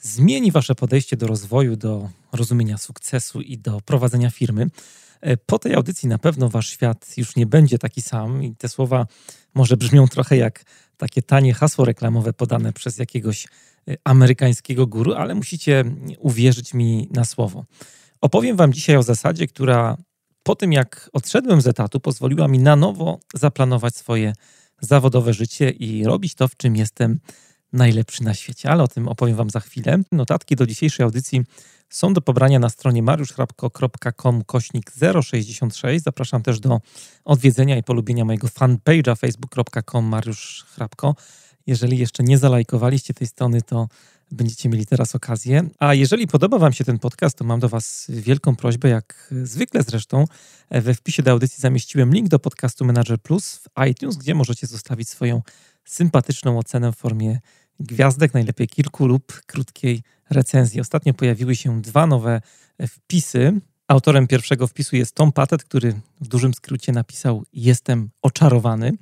zmieni Wasze podejście do rozwoju, do rozumienia sukcesu i do prowadzenia firmy. E, po tej audycji na pewno Wasz świat już nie będzie taki sam i te słowa może brzmią trochę jak takie tanie hasło reklamowe podane przez jakiegoś e, amerykańskiego guru, ale musicie uwierzyć mi na słowo. Opowiem Wam dzisiaj o zasadzie, która po tym jak odszedłem z etatu, pozwoliła mi na nowo zaplanować swoje zawodowe życie i robić to, w czym jestem najlepszy na świecie, ale o tym opowiem Wam za chwilę. Notatki do dzisiejszej audycji są do pobrania na stronie mariuszchrapko.com kośnik 066. Zapraszam też do odwiedzenia i polubienia mojego fanpage'a facebook.com Mariusz Jeżeli jeszcze nie zalajkowaliście tej strony, to będziecie mieli teraz okazję. A jeżeli podoba Wam się ten podcast, to mam do Was wielką prośbę, jak zwykle zresztą. We wpisie do audycji zamieściłem link do podcastu Manager Plus w iTunes, gdzie możecie zostawić swoją sympatyczną ocenę w formie gwiazdek, najlepiej kilku lub krótkiej recenzji. Ostatnio pojawiły się dwa nowe wpisy. Autorem pierwszego wpisu jest Tom Patet, który w dużym skrócie napisał Jestem oczarowany.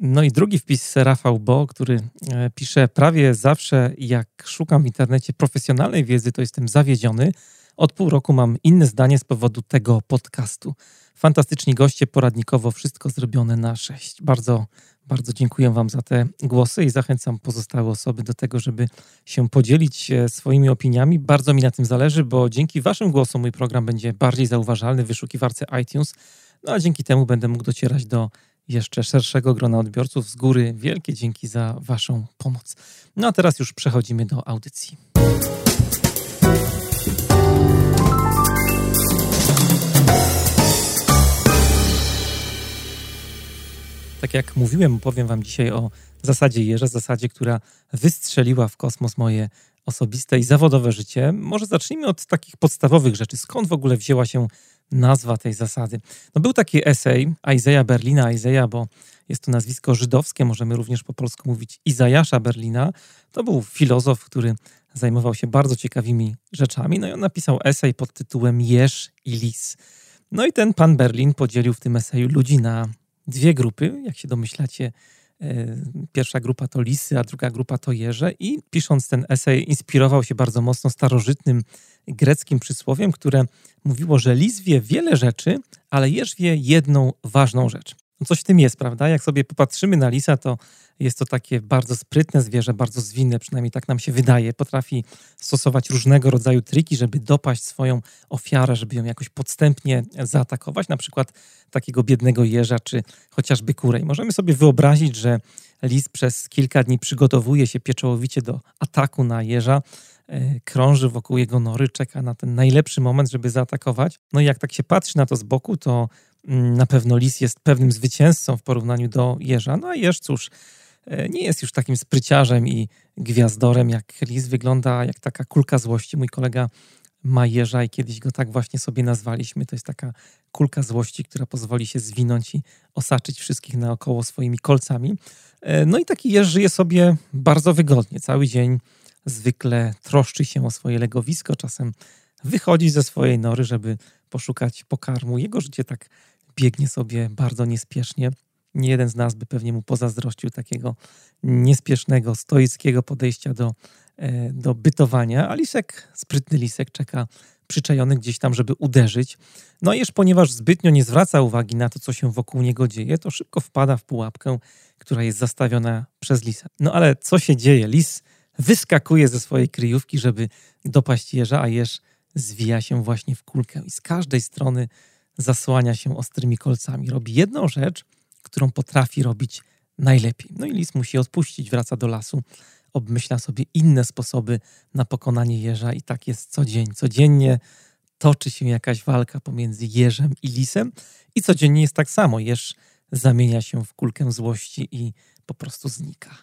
No i drugi wpis Rafał Bo, który e, pisze prawie zawsze jak szukam w internecie profesjonalnej wiedzy, to jestem zawiedziony. Od pół roku mam inne zdanie z powodu tego podcastu. Fantastyczni goście, poradnikowo wszystko zrobione na sześć. Bardzo, bardzo dziękuję Wam za te głosy i zachęcam pozostałe osoby do tego, żeby się podzielić e, swoimi opiniami. Bardzo mi na tym zależy, bo dzięki Waszym głosom mój program będzie bardziej zauważalny w wyszukiwarce iTunes, no a dzięki temu będę mógł docierać do jeszcze szerszego grona odbiorców. Z góry wielkie dzięki za Waszą pomoc. No a teraz już przechodzimy do audycji. Tak jak mówiłem, powiem Wam dzisiaj o zasadzie jeża, zasadzie, która wystrzeliła w kosmos moje osobiste i zawodowe życie. Może zacznijmy od takich podstawowych rzeczy. Skąd w ogóle wzięła się nazwa tej zasady? No był taki esej Isaiah Berlina, Isaiah, bo jest to nazwisko żydowskie, możemy również po polsku mówić Izajasza Berlina. To był filozof, który zajmował się bardzo ciekawymi rzeczami. No i on napisał esej pod tytułem Jeż i Lis. No i ten pan Berlin podzielił w tym eseju ludzi na dwie grupy, jak się domyślacie. E, pierwsza grupa to lisy, a druga grupa to jeże. I pisząc ten esej, inspirował się bardzo mocno starożytnym greckim przysłowiem, które mówiło, że lis wie wiele rzeczy, ale jeż wie jedną ważną rzecz. Coś w tym jest, prawda? Jak sobie popatrzymy na lisa, to jest to takie bardzo sprytne zwierzę, bardzo zwinne, przynajmniej tak nam się wydaje. Potrafi stosować różnego rodzaju triki, żeby dopaść swoją ofiarę, żeby ją jakoś podstępnie zaatakować, na przykład takiego biednego jeża, czy chociażby kurę. I możemy sobie wyobrazić, że lis przez kilka dni przygotowuje się pieczołowicie do ataku na jeża, e, krąży wokół jego nory, czeka na ten najlepszy moment, żeby zaatakować. No i jak tak się patrzy na to z boku, to na pewno lis jest pewnym zwycięzcą w porównaniu do jeża. No a jeż, cóż, E, nie jest już takim spryciarzem i gwiazdorem jak lis, wygląda jak taka kulka złości. Mój kolega ma jeża i kiedyś go tak właśnie sobie nazwaliśmy. To jest taka kulka złości, która pozwoli się zwinąć i osaczyć wszystkich naokoło swoimi kolcami. E, no i taki jeż żyje sobie bardzo wygodnie. Cały dzień zwykle troszczy się o swoje legowisko, czasem wychodzi ze swojej nory, żeby poszukać pokarmu. Jego życie tak biegnie sobie bardzo niespiesznie nie jeden z nas by pewnie mu pozazdrościł takiego niespiesznego, stoickiego podejścia do, e, do bytowania, a lisek, sprytny lisek czeka przyczajony gdzieś tam, żeby uderzyć. No i już ponieważ zbytnio nie zwraca uwagi na to, co się wokół niego dzieje, to szybko wpada w pułapkę, która jest zastawiona przez lisa. No ale co się dzieje? Lis wyskakuje ze swojej kryjówki, żeby dopaść jeża, a jeż zwija się właśnie w kulkę i z każdej strony zasłania się ostrymi kolcami. Robi jedną rzecz, którą potrafi robić najlepiej. No i lis musi odpuścić, wraca do lasu, obmyśla sobie inne sposoby na pokonanie jeża i tak jest co dzień. Codziennie toczy się jakaś walka pomiędzy jeżem i lisem i codziennie jest tak samo. Jeż zamienia się w kulkę złości i po prostu znika.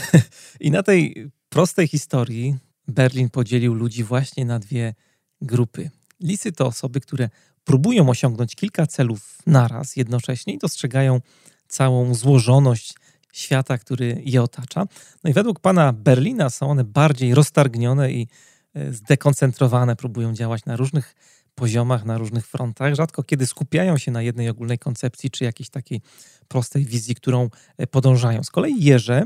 I na tej prostej historii Berlin podzielił ludzi właśnie na dwie grupy. Lisy to osoby, które próbują osiągnąć kilka celów naraz, jednocześnie i dostrzegają całą złożoność świata, który je otacza. No i według pana Berlina są one bardziej roztargnione i e, zdekoncentrowane, próbują działać na różnych poziomach, na różnych frontach. Rzadko kiedy skupiają się na jednej ogólnej koncepcji czy jakiejś takiej prostej wizji, którą e, podążają. Z kolei jeże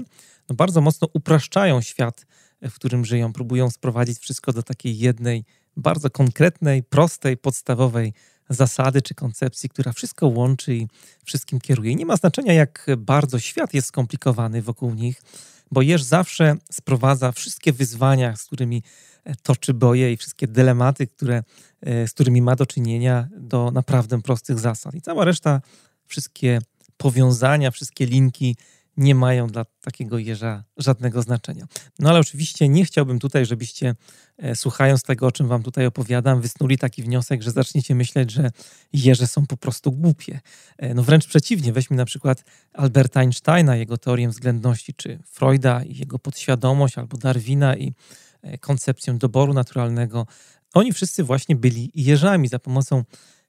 no bardzo mocno upraszczają świat, e, w którym żyją, próbują sprowadzić wszystko do takiej jednej, bardzo konkretnej, prostej, podstawowej zasady czy koncepcji, która wszystko łączy i wszystkim kieruje. Nie ma znaczenia, jak bardzo świat jest skomplikowany wokół nich, bo jeż zawsze sprowadza wszystkie wyzwania, z którymi e, toczy boje i wszystkie dylematy, które, e, z którymi ma do czynienia, do naprawdę prostych zasad. I cała reszta, wszystkie powiązania, wszystkie linki nie mają dla takiego jeża żadnego znaczenia. No ale oczywiście nie chciałbym tutaj, żebyście e, słuchając tego, o czym wam tutaj opowiadam, wysnuli taki wniosek, że zaczniecie myśleć, że jeże są po prostu głupie. E, no wręcz przeciwnie, weźmy na przykład Alberta Einsteina, jego teorię względności, czy Freuda i jego podświadomość, albo Darwina i e, koncepcję doboru naturalnego. Oni wszyscy właśnie byli jeżami za pomocą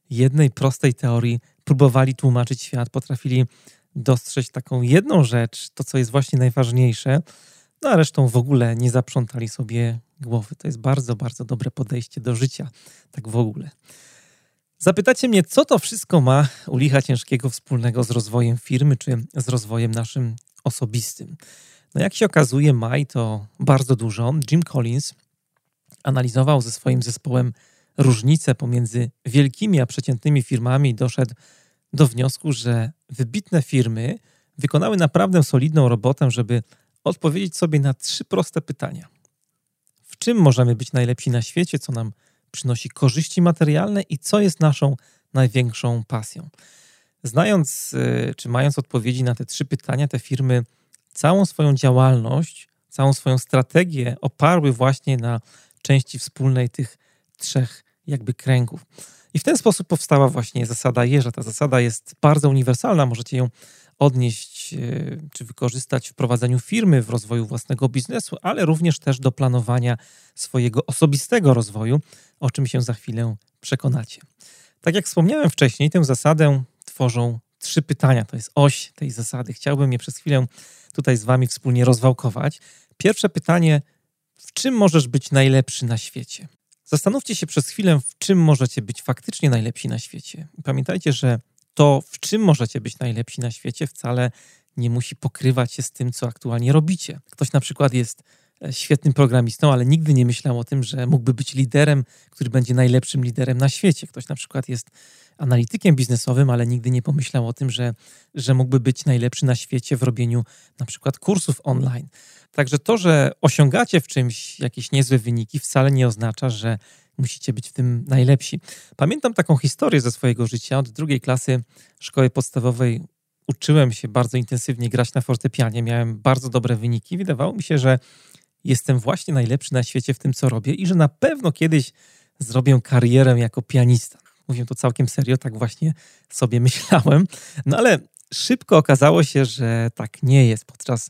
jednej prostej teorii próbowali tłumaczyć świat, potrafili dostrzec taką jedną rzecz, to co jest właśnie najważniejsze, no a resztą w ogóle nie zaprzątali sobie głowy. To jest bardzo, bardzo dobre podejście do życia, tak w ogóle. Zapytacie mnie, co to wszystko ma u licha ciężkiego wspólnego z rozwojem firmy czy z rozwojem naszym osobistym? No jak się okazuje, ma i to bardzo dużo. Jim Collins analizował ze swoim zespołem różnice pomiędzy wielkimi a przeciętnymi firmami i doszedł do wniosku, że wybitne firmy wykonały naprawdę solidną robotę, żeby odpowiedzieć sobie na trzy proste pytania. W czym możemy być najlepsi na świecie, co nam przynosi korzyści materialne i co jest naszą największą pasją? Znając y, czy mając odpowiedzi na te trzy pytania, te firmy całą swoją działalność, całą swoją strategię oparły właśnie na części wspólnej tych trzech jakby kręgów. I w ten sposób powstała właśnie zasada jeża. Ta zasada jest bardzo uniwersalna, możecie ją odnieść e, czy wykorzystać w prowadzeniu firmy, w rozwoju własnego biznesu, ale również też do planowania swojego osobistego rozwoju, o czym się za chwilę przekonacie. Tak jak wspomniałem wcześniej, tę zasadę tworzą trzy pytania. To jest oś tej zasady. Chciałbym je przez chwilę tutaj z Wami wspólnie rozwałkować. Pierwsze pytanie: w czym możesz być najlepszy na świecie? Zastanówcie się przez chwilę, w czym możecie być faktycznie najlepsi na świecie. Pamiętajcie, że to, w czym możecie być najlepsi na świecie, wcale nie musi pokrywać się z tym, co aktualnie robicie. Ktoś na przykład jest e, świetnym programistą, ale nigdy nie myślał o tym, że mógłby być liderem, który będzie najlepszym liderem na świecie. Ktoś na przykład jest analitykiem biznesowym, ale nigdy nie pomyślał o tym, że, że mógłby być najlepszy na świecie w robieniu na przykład kursów online. Także to, że osiągacie w czymś jakieś niezłe wyniki, wcale nie oznacza, że musicie być w tym najlepsi. Pamiętam taką historię ze swojego życia. Od drugiej klasy szkoły podstawowej uczyłem się bardzo intensywnie grać na fortepianie. Miałem bardzo dobre wyniki. Wydawało mi się, że jestem właśnie najlepszy na świecie w tym, co robię i że na pewno kiedyś zrobię karierę jako pianista. Mówię to całkiem serio, tak właśnie sobie myślałem. No ale szybko okazało się, że tak nie jest. Podczas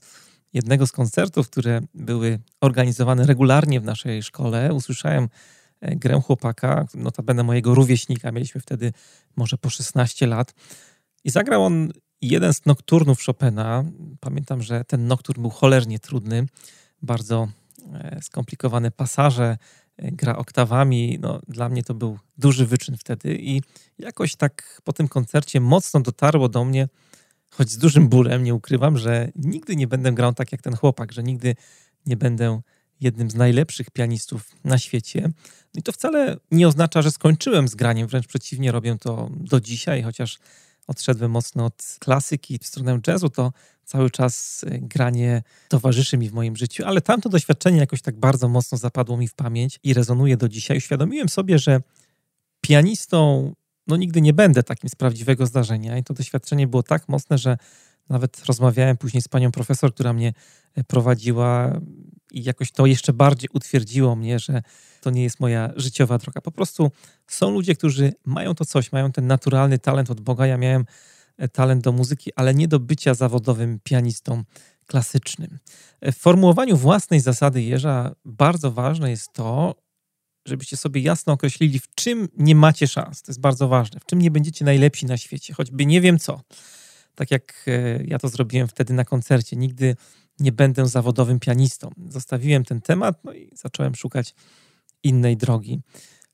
jednego z koncertów, które były organizowane regularnie w naszej szkole, usłyszałem e, grę chłopaka, notabene mojego rówieśnika, mieliśmy wtedy może po 16 lat i zagrał on jeden z nokturnów Chopina. Pamiętam, że ten nokturn był cholernie trudny, bardzo e, skomplikowane pasaże, gra oktawami. No, dla mnie to był duży wyczyn wtedy i jakoś tak po tym koncercie mocno dotarło do mnie, choć z dużym bólem, nie ukrywam, że nigdy nie będę grał tak jak ten chłopak, że nigdy nie będę jednym z najlepszych pianistów na świecie. No i to wcale nie oznacza, że skończyłem z graniem, wręcz przeciwnie, robię to do dzisiaj, chociaż odszedłem mocno od klasyki w stronę jazzu, to cały czas y, granie towarzyszy mi w moim życiu, ale tamto doświadczenie jakoś tak bardzo mocno zapadło mi w pamięć i rezonuje do dzisiaj. Uświadomiłem sobie, że pianistą no nigdy nie będę takim z prawdziwego zdarzenia. I to doświadczenie było tak mocne, że nawet rozmawiałem później z panią profesor, która mnie e, prowadziła i jakoś to jeszcze bardziej utwierdziło mnie, że to nie jest moja życiowa droga. Po prostu są ludzie, którzy mają to coś, mają ten naturalny talent od Boga. Ja miałem talent do muzyki, ale nie do bycia zawodowym pianistą klasycznym. E, w formułowaniu własnej zasady jeża bardzo ważne jest to, żebyście sobie jasno określili, w czym nie macie szans. To jest bardzo ważne. W czym nie będziecie najlepsi na świecie, choćby nie wiem co. Tak jak e, ja to zrobiłem wtedy na koncercie. Nigdy nie będę zawodowym pianistą. Zostawiłem ten temat no i zacząłem szukać innej drogi.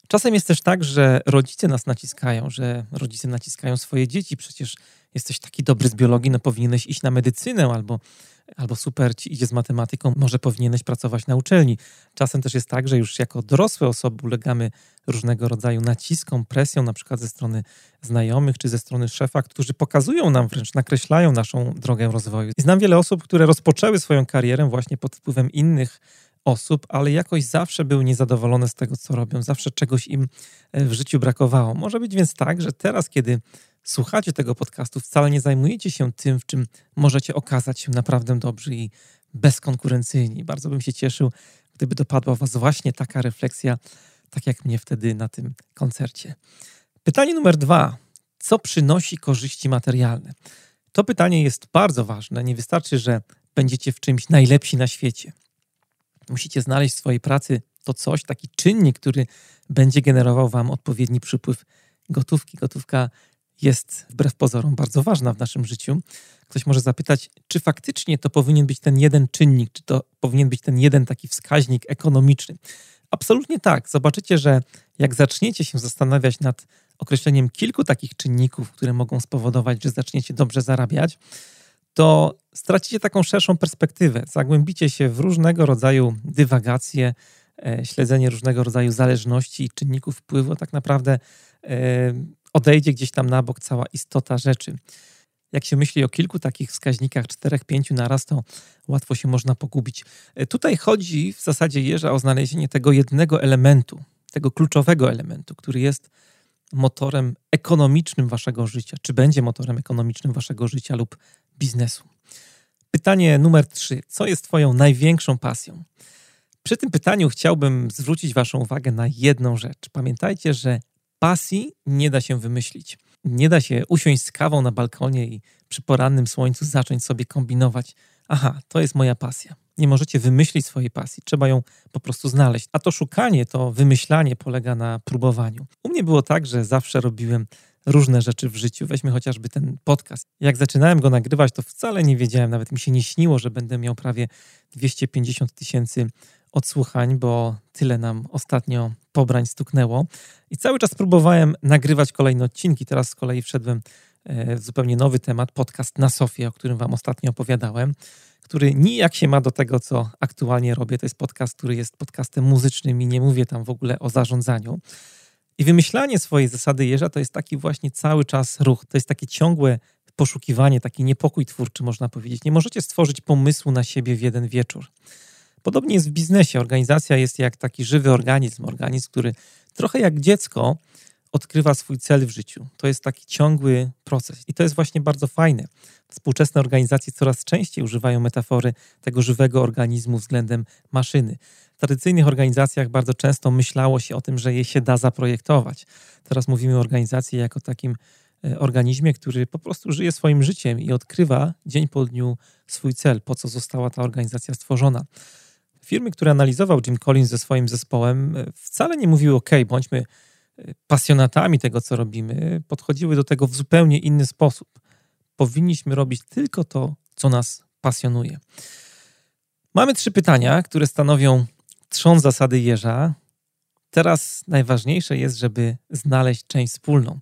Czasem jest też tak, że rodzice nas naciskają, że rodzice naciskają swoje dzieci. Przecież jesteś taki dobry z biologii, no powinieneś iść na medycynę albo, albo super ci idzie z matematyką, może powinieneś pracować na uczelni. Czasem też jest tak, że już jako dorosłe osoby ulegamy różnego rodzaju naciskom, presją, na przykład ze strony znajomych czy ze strony szefa, którzy pokazują nam wręcz, nakreślają naszą drogę rozwoju. I znam wiele osób, które rozpoczęły swoją karierę właśnie pod wpływem innych osób, ale jakoś zawsze były niezadowolone z tego, co robią, zawsze czegoś im e, w życiu brakowało. Może być więc tak, że teraz, kiedy słuchacie tego podcastu, wcale nie zajmujecie się tym, w czym możecie okazać się naprawdę dobrzy i bezkonkurencyjni. Bardzo bym się cieszył, gdyby dopadła Was właśnie taka refleksja, tak jak mnie wtedy na tym koncercie. Pytanie numer dwa. Co przynosi korzyści materialne? To pytanie jest bardzo ważne. Nie wystarczy, że będziecie w czymś najlepsi na świecie. Musicie znaleźć w swojej pracy to coś, taki czynnik, który będzie generował Wam odpowiedni przypływ gotówki. Gotówka jest wbrew pozorom bardzo ważna w naszym życiu. Ktoś może zapytać, czy faktycznie to powinien być ten jeden czynnik, czy to powinien być ten jeden taki wskaźnik ekonomiczny. Absolutnie tak. Zobaczycie, że jak zaczniecie się zastanawiać nad określeniem kilku takich czynników, które mogą spowodować, że zaczniecie dobrze zarabiać, to stracicie taką szerszą perspektywę, zagłębicie się w różnego rodzaju dywagacje, e, śledzenie różnego rodzaju zależności i czynników wpływu, tak naprawdę e, odejdzie gdzieś tam na bok cała istota rzeczy. Jak się myśli o kilku takich wskaźnikach, czterech, pięciu naraz, to łatwo się można pogubić. E, tutaj chodzi w zasadzie Jerza o znalezienie tego jednego elementu, tego kluczowego elementu, który jest motorem ekonomicznym waszego życia, czy będzie motorem ekonomicznym waszego życia lub biznesu. Pytanie numer trzy. Co jest Twoją największą pasją? Przy tym pytaniu chciałbym zwrócić Waszą uwagę na jedną rzecz. Pamiętajcie, że pasji nie da się wymyślić. Nie da się usiąść z kawą na balkonie i przy porannym słońcu zacząć sobie kombinować. Aha, to jest moja pasja. Nie możecie wymyślić swojej pasji, trzeba ją po prostu znaleźć. A to szukanie, to wymyślanie polega na próbowaniu. U mnie było tak, że zawsze robiłem różne rzeczy w życiu. Weźmy chociażby ten podcast. Jak zaczynałem go nagrywać, to wcale nie wiedziałem, nawet mi się nie śniło, że będę miał prawie 250 tysięcy odsłuchań, bo tyle nam ostatnio pobrań stuknęło. I cały czas próbowałem nagrywać kolejne odcinki. Teraz z kolei wszedłem e, w zupełnie nowy temat, podcast na Sofię, o którym Wam ostatnio opowiadałem, który nijak się ma do tego, co aktualnie robię. To jest podcast, który jest podcastem muzycznym i nie mówię tam w ogóle o zarządzaniu. I wymyślanie swojej zasady jeża to jest taki właśnie cały czas ruch, to jest takie ciągłe poszukiwanie, taki niepokój twórczy, można powiedzieć. Nie możecie stworzyć pomysłu na siebie w jeden wieczór. Podobnie jest w biznesie. Organizacja jest jak taki żywy organizm, organizm, który trochę jak dziecko odkrywa swój cel w życiu. To jest taki ciągły proces i to jest właśnie bardzo fajne. Współczesne organizacje coraz częściej używają metafory tego żywego organizmu względem maszyny. W tradycyjnych organizacjach bardzo często myślało się o tym, że je się da zaprojektować. Teraz mówimy o organizacji jako takim e, organizmie, który po prostu żyje swoim życiem i odkrywa dzień po dniu swój cel, po co została ta organizacja stworzona. Firmy, które analizował Jim Collins ze swoim zespołem, e, wcale nie mówiły: OK, bądźmy e, pasjonatami tego, co robimy, podchodziły do tego w zupełnie inny sposób. Powinniśmy robić tylko to, co nas pasjonuje. Mamy trzy pytania, które stanowią trzon zasady jeża. Teraz najważniejsze jest, żeby znaleźć część wspólną.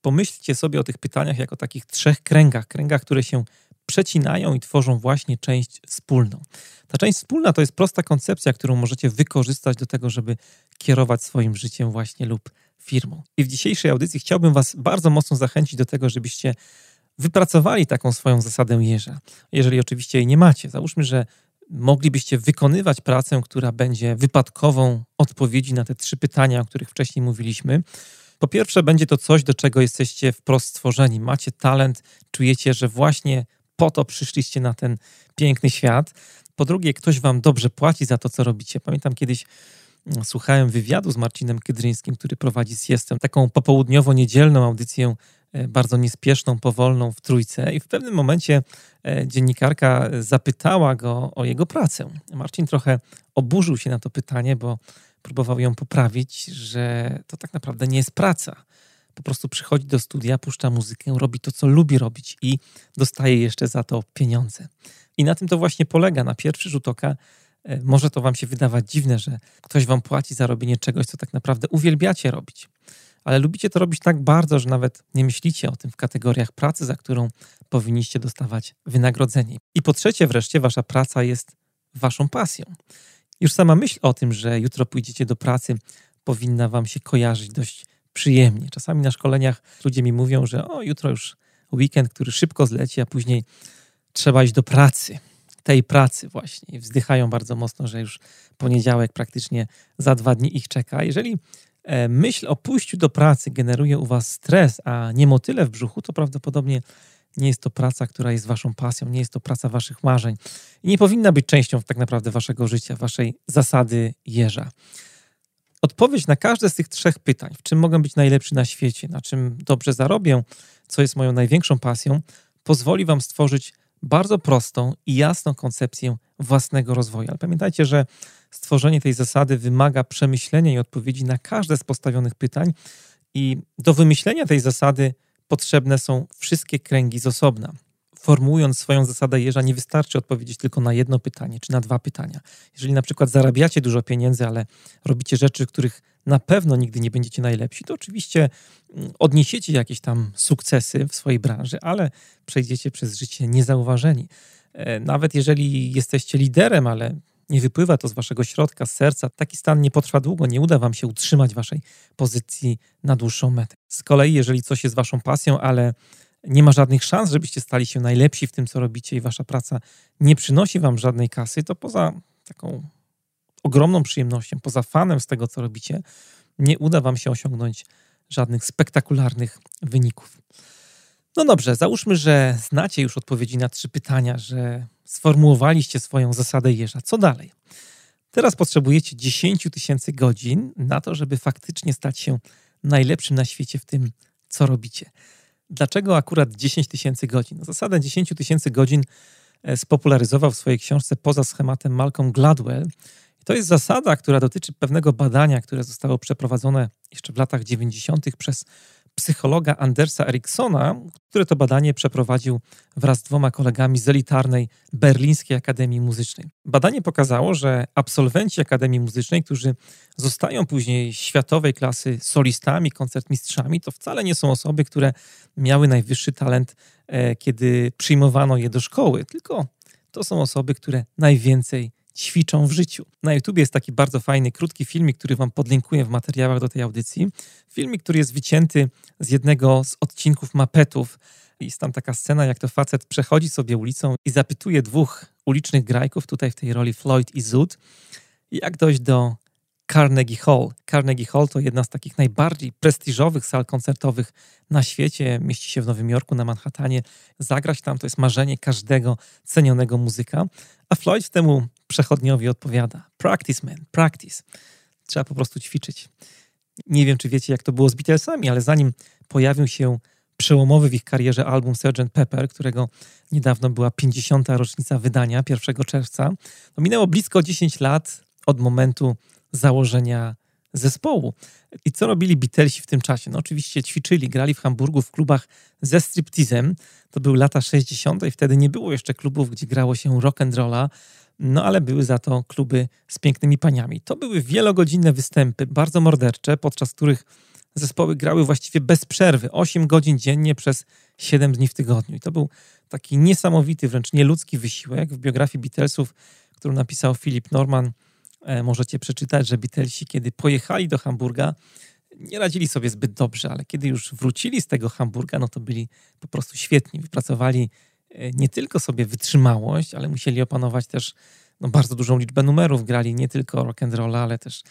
Pomyślcie sobie o tych pytaniach jako takich trzech kręgach, kręgach, które się przecinają i tworzą właśnie część wspólną. Ta część wspólna to jest prosta koncepcja, którą możecie wykorzystać do tego, żeby kierować swoim życiem właśnie lub firmą. I w dzisiejszej audycji chciałbym Was bardzo mocno zachęcić do tego, żebyście wypracowali taką swoją zasadę jeża. Jeżeli oczywiście jej nie macie, załóżmy, że moglibyście wykonywać pracę, która będzie wypadkową odpowiedzi na te trzy pytania, o których wcześniej mówiliśmy. Po pierwsze, będzie to coś, do czego jesteście wprost stworzeni. Macie talent, czujecie, że właśnie po to przyszliście na ten piękny świat. Po drugie, ktoś wam dobrze płaci za to, co robicie. Pamiętam kiedyś mm, słuchałem wywiadu z Marcinem Kydryńskim, który prowadzi Siestę, taką popołudniowo-niedzielną audycję E, bardzo niespieszną, powolną w trójce i w pewnym momencie e, dziennikarka zapytała go o jego pracę. Marcin trochę oburzył się na to pytanie, bo próbował ją poprawić, że to tak naprawdę nie jest praca. Po prostu przychodzi do studia, puszcza muzykę, robi to, co lubi robić i dostaje jeszcze za to pieniądze. I na tym to właśnie polega. Na pierwszy rzut oka e, może to wam się wydawać dziwne, że ktoś wam płaci za robienie czegoś, co tak naprawdę uwielbiacie robić. Ale lubicie to robić tak bardzo, że nawet nie myślicie o tym w kategoriach pracy, za którą powinniście dostawać wynagrodzenie. I po trzecie, wreszcie, wasza praca jest waszą pasją. Już sama myśl o tym, że jutro pójdziecie do pracy, powinna wam się kojarzyć dość przyjemnie. Czasami na szkoleniach ludzie mi mówią, że o, jutro już weekend, który szybko zleci, a później trzeba iść do pracy. Tej pracy właśnie. Wzdychają bardzo mocno, że już poniedziałek praktycznie za dwa dni ich czeka. Jeżeli e, myśl o pójściu do pracy generuje u was stres, a nie motyle w brzuchu, to prawdopodobnie nie jest to praca, która jest waszą pasją, nie jest to praca waszych marzeń i nie powinna być częścią tak naprawdę waszego życia, waszej zasady jeża. Odpowiedź na każde z tych trzech pytań, w czym mogę być najlepszy na świecie, na czym dobrze zarobię, co jest moją największą pasją, pozwoli wam stworzyć bardzo prostą i jasną koncepcję własnego rozwoju. Ale pamiętajcie, że stworzenie tej zasady wymaga przemyślenia i odpowiedzi na każde z postawionych pytań, i do wymyślenia tej zasady potrzebne są wszystkie kręgi z osobna. Formułując swoją zasadę jeża, nie wystarczy odpowiedzieć tylko na jedno pytanie czy na dwa pytania. Jeżeli na przykład zarabiacie dużo pieniędzy, ale robicie rzeczy, których na pewno nigdy nie będziecie najlepsi, to oczywiście mm, odniesiecie jakieś tam sukcesy w swojej branży, ale przejdziecie przez życie niezauważeni. E, nawet jeżeli jesteście liderem, ale nie wypływa to z waszego środka, z serca, taki stan nie potrwa długo, nie uda wam się utrzymać waszej pozycji na dłuższą metę. Z kolei, jeżeli coś jest waszą pasją, ale nie ma żadnych szans, żebyście stali się najlepsi w tym, co robicie i wasza praca nie przynosi wam żadnej kasy, to poza taką ogromną przyjemnością, poza fanem z tego, co robicie, nie uda wam się osiągnąć żadnych spektakularnych wyników. No dobrze, załóżmy, że znacie już odpowiedzi na trzy pytania, że sformułowaliście swoją zasadę jeża. Co dalej? Teraz potrzebujecie 10 tysięcy godzin na to, żeby faktycznie stać się najlepszym na świecie w tym, co robicie. Dlaczego akurat 10 tysięcy godzin? No, zasadę 10 tysięcy godzin e, spopularyzował w swojej książce poza schematem Malcolm Gladwell. To jest zasada, która dotyczy pewnego badania, które zostało przeprowadzone jeszcze w latach 90. przez psychologa Andersa Eriksona, który to badanie przeprowadził wraz z dwoma kolegami z elitarnej Berlińskiej Akademii Muzycznej. Badanie pokazało, że absolwenci Akademii Muzycznej, którzy zostają później światowej klasy solistami, koncertmistrzami, to wcale nie są osoby, które miały najwyższy talent, e, kiedy przyjmowano je do szkoły, tylko to są osoby, które najwięcej ćwiczą w życiu. Na YouTube jest taki bardzo fajny, krótki filmik, który Wam podlinkuję w materiałach do tej audycji. Filmik, który jest wycięty z jednego z odcinków mapetów. Jest tam taka scena, jak to facet przechodzi sobie ulicą i zapytuje dwóch ulicznych grajków, tutaj w tej roli Floyd i Zoot, jak dojść do Carnegie Hall. Carnegie Hall to jedna z takich najbardziej prestiżowych sal koncertowych na świecie. Mieści się w Nowym Jorku, na Manhattanie. Zagrać tam to jest marzenie każdego cenionego muzyka. A Floyd temu przechodniowi odpowiada: Practice, man, practice. Trzeba po prostu ćwiczyć. Nie wiem, czy wiecie, jak to było z Beatlesami, ale zanim pojawił się przełomowy w ich karierze album Sgt. Pepper, którego niedawno była 50. rocznica wydania, 1 czerwca, minęło blisko 10 lat od momentu założenia zespołu. I co robili Beatlesi w tym czasie? No oczywiście ćwiczyli, grali w Hamburgu w klubach ze striptizem. To były lata 60. i wtedy nie było jeszcze klubów, gdzie grało się rock and rolla, no ale były za to kluby z pięknymi paniami. To były wielogodzinne występy, bardzo mordercze, podczas których zespoły grały właściwie bez przerwy, 8 godzin dziennie przez 7 dni w tygodniu. I to był taki niesamowity, wręcz nieludzki wysiłek. W biografii Beatlesów, którą napisał Philip Norman, E, możecie przeczytać, że Beatlesi, kiedy pojechali do Hamburga, nie radzili sobie zbyt dobrze, ale kiedy już wrócili z tego Hamburga, no to byli po prostu świetni. Wypracowali nie tylko sobie wytrzymałość, ale musieli opanować też no, bardzo dużą liczbę numerów. Grali nie tylko rock and roll, ale też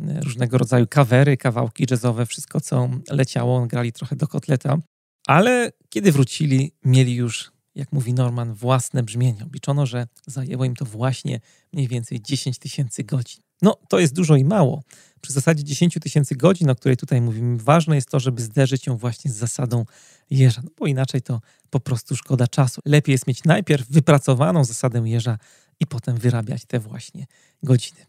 e, różnego rodzaju kawery, kawałki jazzowe, wszystko co leciało. Grali trochę do kotleta. Ale kiedy wrócili, mieli już jak mówi Norman, własne brzmienie. Obliczono, że zajęło im to właśnie mniej więcej 10 tysięcy godzin. No, to jest dużo i mało. Przy zasadzie 10 tysięcy godzin, o której tutaj mówimy, ważne jest to, żeby zderzyć ją właśnie z zasadą jeża, no bo inaczej to po prostu szkoda czasu. Lepiej jest mieć najpierw wypracowaną zasadę jeża i potem wyrabiać te właśnie godziny.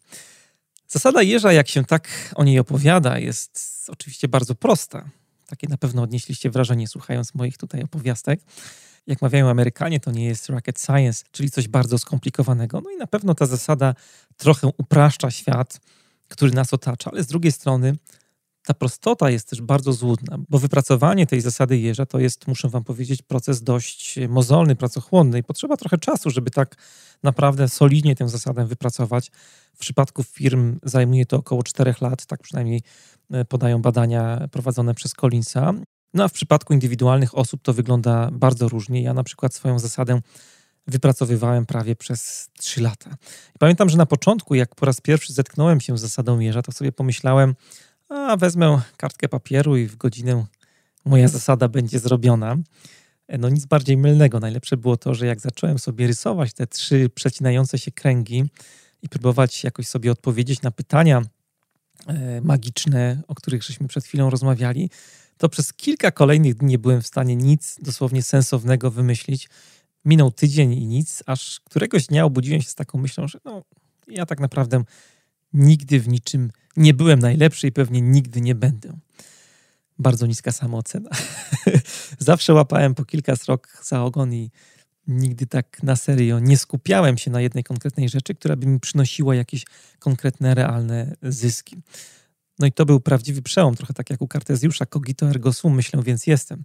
Zasada jeża, jak się tak o niej opowiada, jest oczywiście bardzo prosta. Takie na pewno odnieśliście wrażenie, słuchając moich tutaj opowiastek. Jak mawiają Amerykanie, to nie jest rocket science, czyli coś bardzo skomplikowanego. No i na pewno ta zasada trochę upraszcza świat, który nas otacza, ale z drugiej strony ta prostota jest też bardzo złudna, bo wypracowanie tej zasady jeża to jest, muszę wam powiedzieć, proces dość mozolny, pracochłonny i potrzeba trochę czasu, żeby tak naprawdę solidnie tę zasadę wypracować. W przypadku firm zajmuje to około 4 lat, tak przynajmniej e, podają badania prowadzone przez Collinsa. No a w przypadku indywidualnych osób to wygląda bardzo różnie. Ja na przykład swoją zasadę wypracowywałem prawie przez 3 lata. I pamiętam, że na początku, jak po raz pierwszy zetknąłem się z zasadą jeża, to sobie pomyślałem, a wezmę kartkę papieru i w godzinę moja zasada będzie zrobiona. E, no nic bardziej mylnego. Najlepsze było to, że jak zacząłem sobie rysować te trzy przecinające się kręgi i próbować jakoś sobie odpowiedzieć na pytania e, magiczne, o których żeśmy przed chwilą rozmawiali, to przez kilka kolejnych dni nie byłem w stanie nic dosłownie sensownego wymyślić. Minął tydzień i nic, aż któregoś dnia obudziłem się z taką myślą, że no, ja tak naprawdę nigdy w niczym nie byłem najlepszy i pewnie nigdy nie będę. Bardzo niska samoocena. Zawsze łapałem po kilka srok za ogon i nigdy tak na serio nie skupiałem się na jednej konkretnej rzeczy, która by mi przynosiła jakieś konkretne, realne zyski. No i to był prawdziwy przełom, trochę tak jak u Kartezjusza, cogito ergo sum, myślę, więc jestem.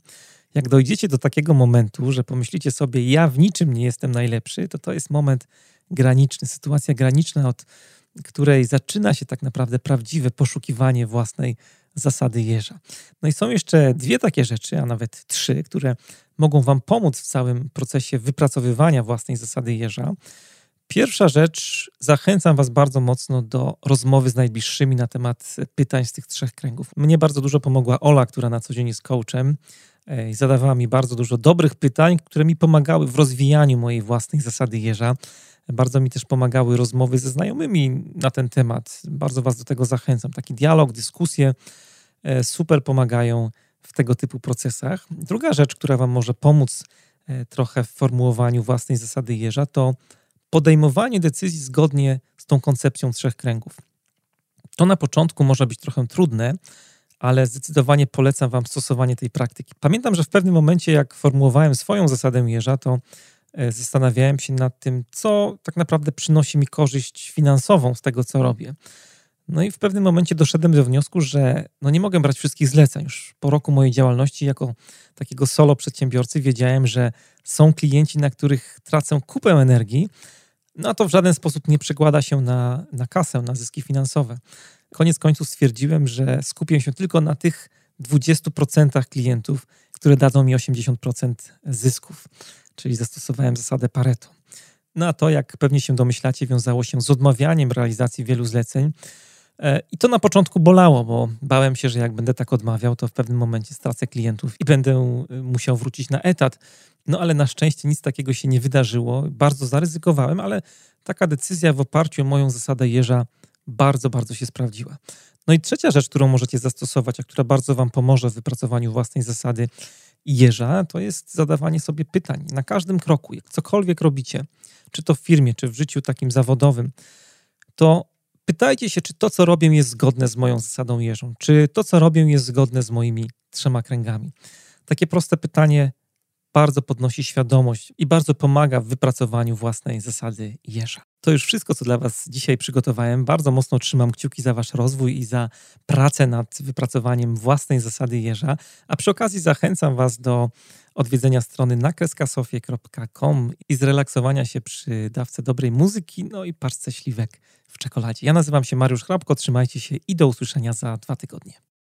Jak dojdziecie do takiego momentu, że pomyślicie sobie, ja w niczym nie jestem najlepszy, to to jest moment graniczny, sytuacja graniczna od której zaczyna się tak naprawdę prawdziwe poszukiwanie własnej zasady jeża. No i są jeszcze dwie takie rzeczy, a nawet trzy, które mogą Wam pomóc w całym procesie wypracowywania własnej zasady jeża. Pierwsza rzecz, zachęcam Was bardzo mocno do rozmowy z najbliższymi na temat pytań z tych trzech kręgów. Mnie bardzo dużo pomogła Ola, która na co dzień jest coachem e, i zadawała mi bardzo dużo dobrych pytań, które mi pomagały w rozwijaniu mojej własnej zasady jeża. Bardzo mi też pomagały rozmowy ze znajomymi na ten temat. Bardzo Was do tego zachęcam. Taki dialog, dyskusje e, super pomagają w tego typu procesach. Druga rzecz, która Wam może pomóc e, trochę w formułowaniu własnej zasady jeża, to podejmowanie decyzji zgodnie z tą koncepcją trzech kręgów. To na początku może być trochę trudne, ale zdecydowanie polecam Wam stosowanie tej praktyki. Pamiętam, że w pewnym momencie, jak formułowałem swoją zasadę jeża, to E, zastanawiałem się nad tym, co tak naprawdę przynosi mi korzyść finansową z tego, co robię. No i w pewnym momencie doszedłem do wniosku, że no nie mogę brać wszystkich zleceń. Już po roku mojej działalności jako takiego solo przedsiębiorcy wiedziałem, że są klienci, na których tracę kupę energii, no to w żaden sposób nie przekłada się na, na kasę, na zyski finansowe. Koniec końców stwierdziłem, że skupię się tylko na tych 20% klientów, które dadzą mi 80% zysków czyli zastosowałem zasadę Pareto. No a to, jak pewnie się domyślacie, wiązało się z odmawianiem realizacji wielu zleceń. E, I to na początku bolało, bo bałem się, że jak będę tak odmawiał, to w pewnym momencie stracę klientów i będę e, musiał wrócić na etat. No ale na szczęście nic takiego się nie wydarzyło. Bardzo zaryzykowałem, ale taka decyzja w oparciu o moją zasadę jeża bardzo, bardzo się sprawdziła. No i trzecia rzecz, którą możecie zastosować, a która bardzo Wam pomoże w wypracowaniu własnej zasady jeża, to jest zadawanie sobie pytań na każdym kroku. Jak cokolwiek robicie, czy to w firmie, czy w życiu takim zawodowym, to pytajcie się, czy to, co robię, jest zgodne z moją zasadą jeżą, czy to, co robię, jest zgodne z moimi trzema kręgami. Takie proste pytanie bardzo podnosi świadomość i bardzo pomaga w wypracowaniu własnej zasady jeża. To już wszystko, co dla Was dzisiaj przygotowałem. Bardzo mocno trzymam kciuki za Wasz rozwój i za pracę nad wypracowaniem własnej zasady jeża. A przy okazji zachęcam Was do odwiedzenia strony nakreskasofie.com i zrelaksowania się przy dawce dobrej muzyki, no i parce śliwek w czekoladzie. Ja nazywam się Mariusz Hrabko, trzymajcie się i do usłyszenia za dwa tygodnie.